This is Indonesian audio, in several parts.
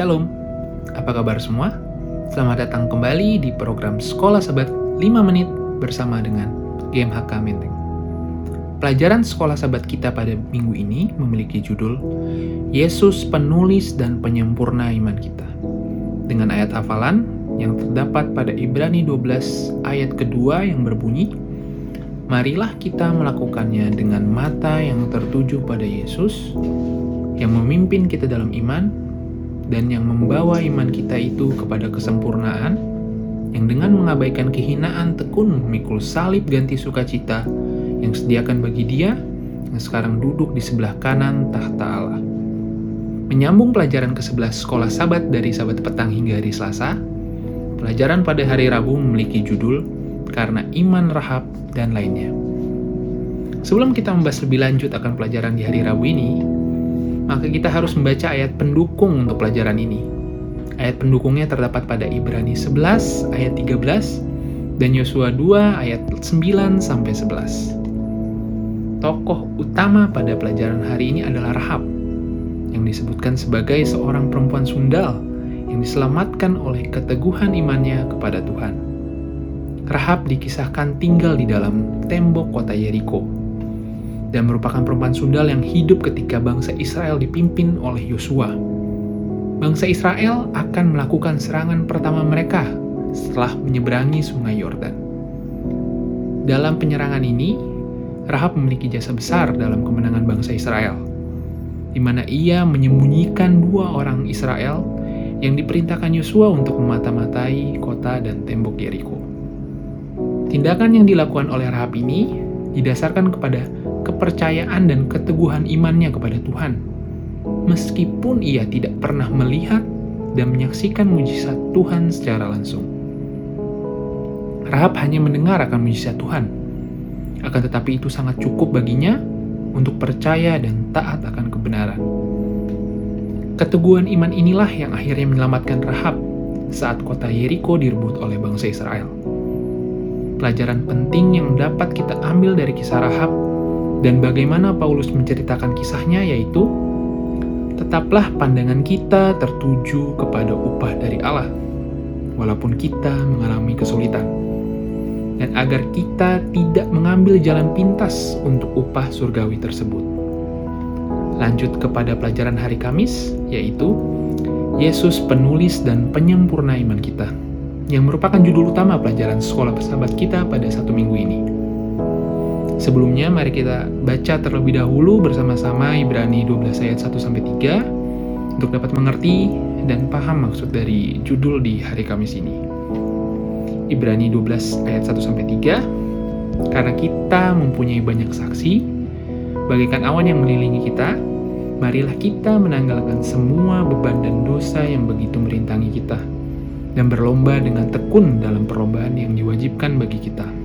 Shalom, apa kabar semua? Selamat datang kembali di program Sekolah Sabat 5 Menit bersama dengan GMHK Menteng. Pelajaran Sekolah Sabat kita pada minggu ini memiliki judul Yesus Penulis dan Penyempurna Iman Kita. Dengan ayat hafalan yang terdapat pada Ibrani 12 ayat kedua yang berbunyi, Marilah kita melakukannya dengan mata yang tertuju pada Yesus, yang memimpin kita dalam iman dan yang membawa iman kita itu kepada kesempurnaan, yang dengan mengabaikan kehinaan tekun memikul salib ganti sukacita yang sediakan bagi dia yang sekarang duduk di sebelah kanan tahta Allah. Menyambung pelajaran ke-11 sekolah sabat dari sabat petang hingga hari Selasa, pelajaran pada hari Rabu memiliki judul Karena Iman Rahab dan lainnya. Sebelum kita membahas lebih lanjut akan pelajaran di hari Rabu ini, maka kita harus membaca ayat pendukung untuk pelajaran ini. Ayat pendukungnya terdapat pada Ibrani 11 ayat 13 dan Yosua 2 ayat 9 sampai 11. Tokoh utama pada pelajaran hari ini adalah Rahab yang disebutkan sebagai seorang perempuan sundal yang diselamatkan oleh keteguhan imannya kepada Tuhan. Rahab dikisahkan tinggal di dalam tembok kota Yeriko dan merupakan perempuan sundal yang hidup ketika bangsa Israel dipimpin oleh Yosua. Bangsa Israel akan melakukan serangan pertama mereka setelah menyeberangi sungai Yordan. Dalam penyerangan ini, Rahab memiliki jasa besar dalam kemenangan bangsa Israel, di mana ia menyembunyikan dua orang Israel yang diperintahkan Yosua untuk memata-matai kota dan tembok Yeriko. Tindakan yang dilakukan oleh Rahab ini didasarkan kepada kepercayaan dan keteguhan imannya kepada Tuhan. Meskipun ia tidak pernah melihat dan menyaksikan mujizat Tuhan secara langsung. Rahab hanya mendengar akan mujizat Tuhan. Akan tetapi itu sangat cukup baginya untuk percaya dan taat akan kebenaran. Keteguhan iman inilah yang akhirnya menyelamatkan Rahab saat kota Yeriko direbut oleh bangsa Israel. Pelajaran penting yang dapat kita ambil dari kisah Rahab dan bagaimana Paulus menceritakan kisahnya yaitu tetaplah pandangan kita tertuju kepada upah dari Allah walaupun kita mengalami kesulitan dan agar kita tidak mengambil jalan pintas untuk upah surgawi tersebut. Lanjut kepada pelajaran hari Kamis yaitu Yesus penulis dan penyempurna iman kita yang merupakan judul utama pelajaran sekolah persahabat kita pada satu minggu ini. Sebelumnya, mari kita baca terlebih dahulu bersama-sama Ibrani 12 ayat 1-3 untuk dapat mengerti dan paham maksud dari judul di hari Kamis ini. Ibrani 12 ayat 1-3 Karena kita mempunyai banyak saksi, bagaikan awan yang mengelilingi kita, marilah kita menanggalkan semua beban dan dosa yang begitu merintangi kita dan berlomba dengan tekun dalam perlombaan yang diwajibkan bagi kita.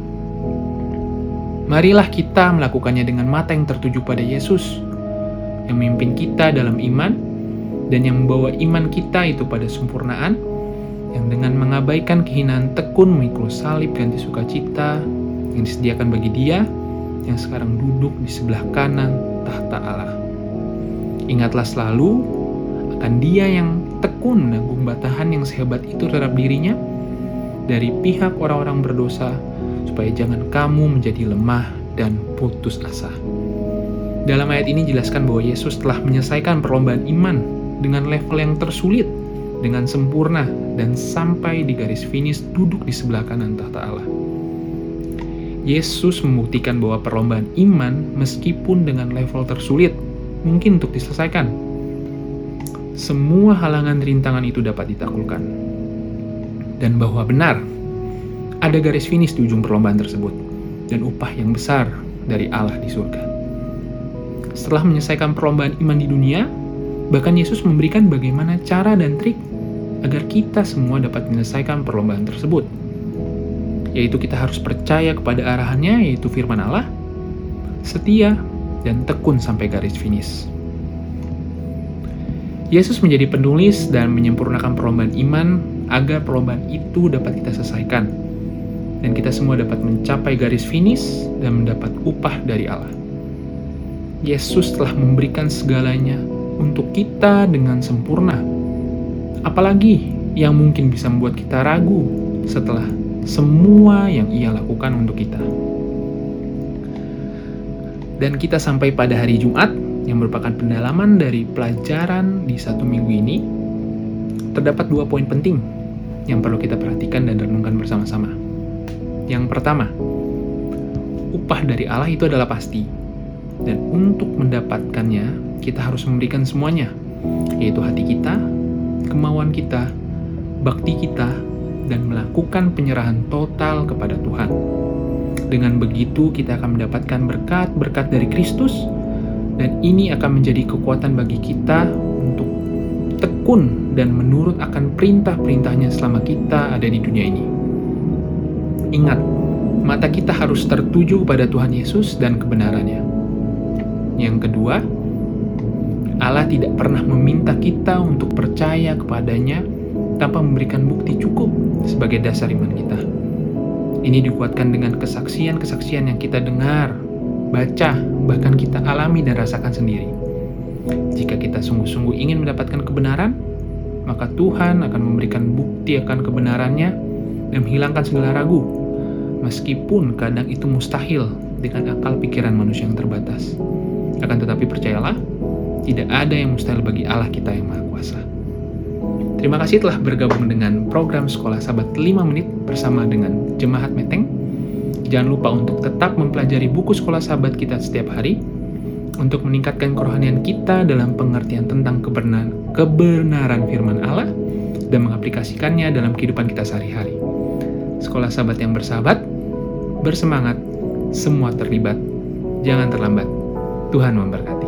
Marilah kita melakukannya dengan mata yang tertuju pada Yesus, yang memimpin kita dalam iman, dan yang membawa iman kita itu pada sempurnaan, yang dengan mengabaikan kehinaan tekun memikul salib ganti sukacita yang disediakan bagi dia, yang sekarang duduk di sebelah kanan tahta Allah. Ingatlah selalu akan dia yang tekun menanggung batahan yang sehebat itu terhadap dirinya dari pihak orang-orang berdosa, supaya jangan kamu menjadi lemah dan putus asa. Dalam ayat ini jelaskan bahwa Yesus telah menyelesaikan perlombaan iman dengan level yang tersulit, dengan sempurna, dan sampai di garis finish duduk di sebelah kanan tahta Allah. Yesus membuktikan bahwa perlombaan iman meskipun dengan level tersulit mungkin untuk diselesaikan semua halangan rintangan itu dapat ditaklukkan. Dan bahwa benar, ada garis finish di ujung perlombaan tersebut, dan upah yang besar dari Allah di surga. Setelah menyelesaikan perlombaan iman di dunia, bahkan Yesus memberikan bagaimana cara dan trik agar kita semua dapat menyelesaikan perlombaan tersebut. Yaitu kita harus percaya kepada arahannya, yaitu firman Allah, setia, dan tekun sampai garis finish. Yesus menjadi penulis dan menyempurnakan perlombaan iman agar perlombaan itu dapat kita selesaikan. Dan kita semua dapat mencapai garis finish dan mendapat upah dari Allah. Yesus telah memberikan segalanya untuk kita dengan sempurna. Apalagi yang mungkin bisa membuat kita ragu setelah semua yang ia lakukan untuk kita. Dan kita sampai pada hari Jumat yang merupakan pendalaman dari pelajaran di satu minggu ini. Terdapat dua poin penting yang perlu kita perhatikan dan renungkan bersama-sama. Yang pertama, upah dari Allah itu adalah pasti. Dan untuk mendapatkannya, kita harus memberikan semuanya, yaitu hati kita, kemauan kita, bakti kita, dan melakukan penyerahan total kepada Tuhan. Dengan begitu, kita akan mendapatkan berkat-berkat dari Kristus, dan ini akan menjadi kekuatan bagi kita untuk tekun dan menurut akan perintah-perintahnya selama kita ada di dunia ini. Ingat, mata kita harus tertuju pada Tuhan Yesus dan kebenarannya. Yang kedua, Allah tidak pernah meminta kita untuk percaya kepadanya tanpa memberikan bukti cukup sebagai dasar iman kita. Ini dikuatkan dengan kesaksian-kesaksian yang kita dengar, baca, bahkan kita alami dan rasakan sendiri. Jika kita sungguh-sungguh ingin mendapatkan kebenaran, maka Tuhan akan memberikan bukti akan kebenarannya dan menghilangkan segala ragu, meskipun kadang itu mustahil dengan akal pikiran manusia yang terbatas. Akan tetapi percayalah, tidak ada yang mustahil bagi Allah kita yang Maha Kuasa. Terima kasih telah bergabung dengan program Sekolah Sabat 5 Menit bersama dengan Jemaat Meteng. Jangan lupa untuk tetap mempelajari buku Sekolah Sabat kita setiap hari untuk meningkatkan kerohanian kita dalam pengertian tentang kebenaran, kebenaran firman Allah dan mengaplikasikannya dalam kehidupan kita sehari-hari. Sekolah Sabat yang bersahabat, bersemangat, semua terlibat, jangan terlambat. Tuhan memberkati.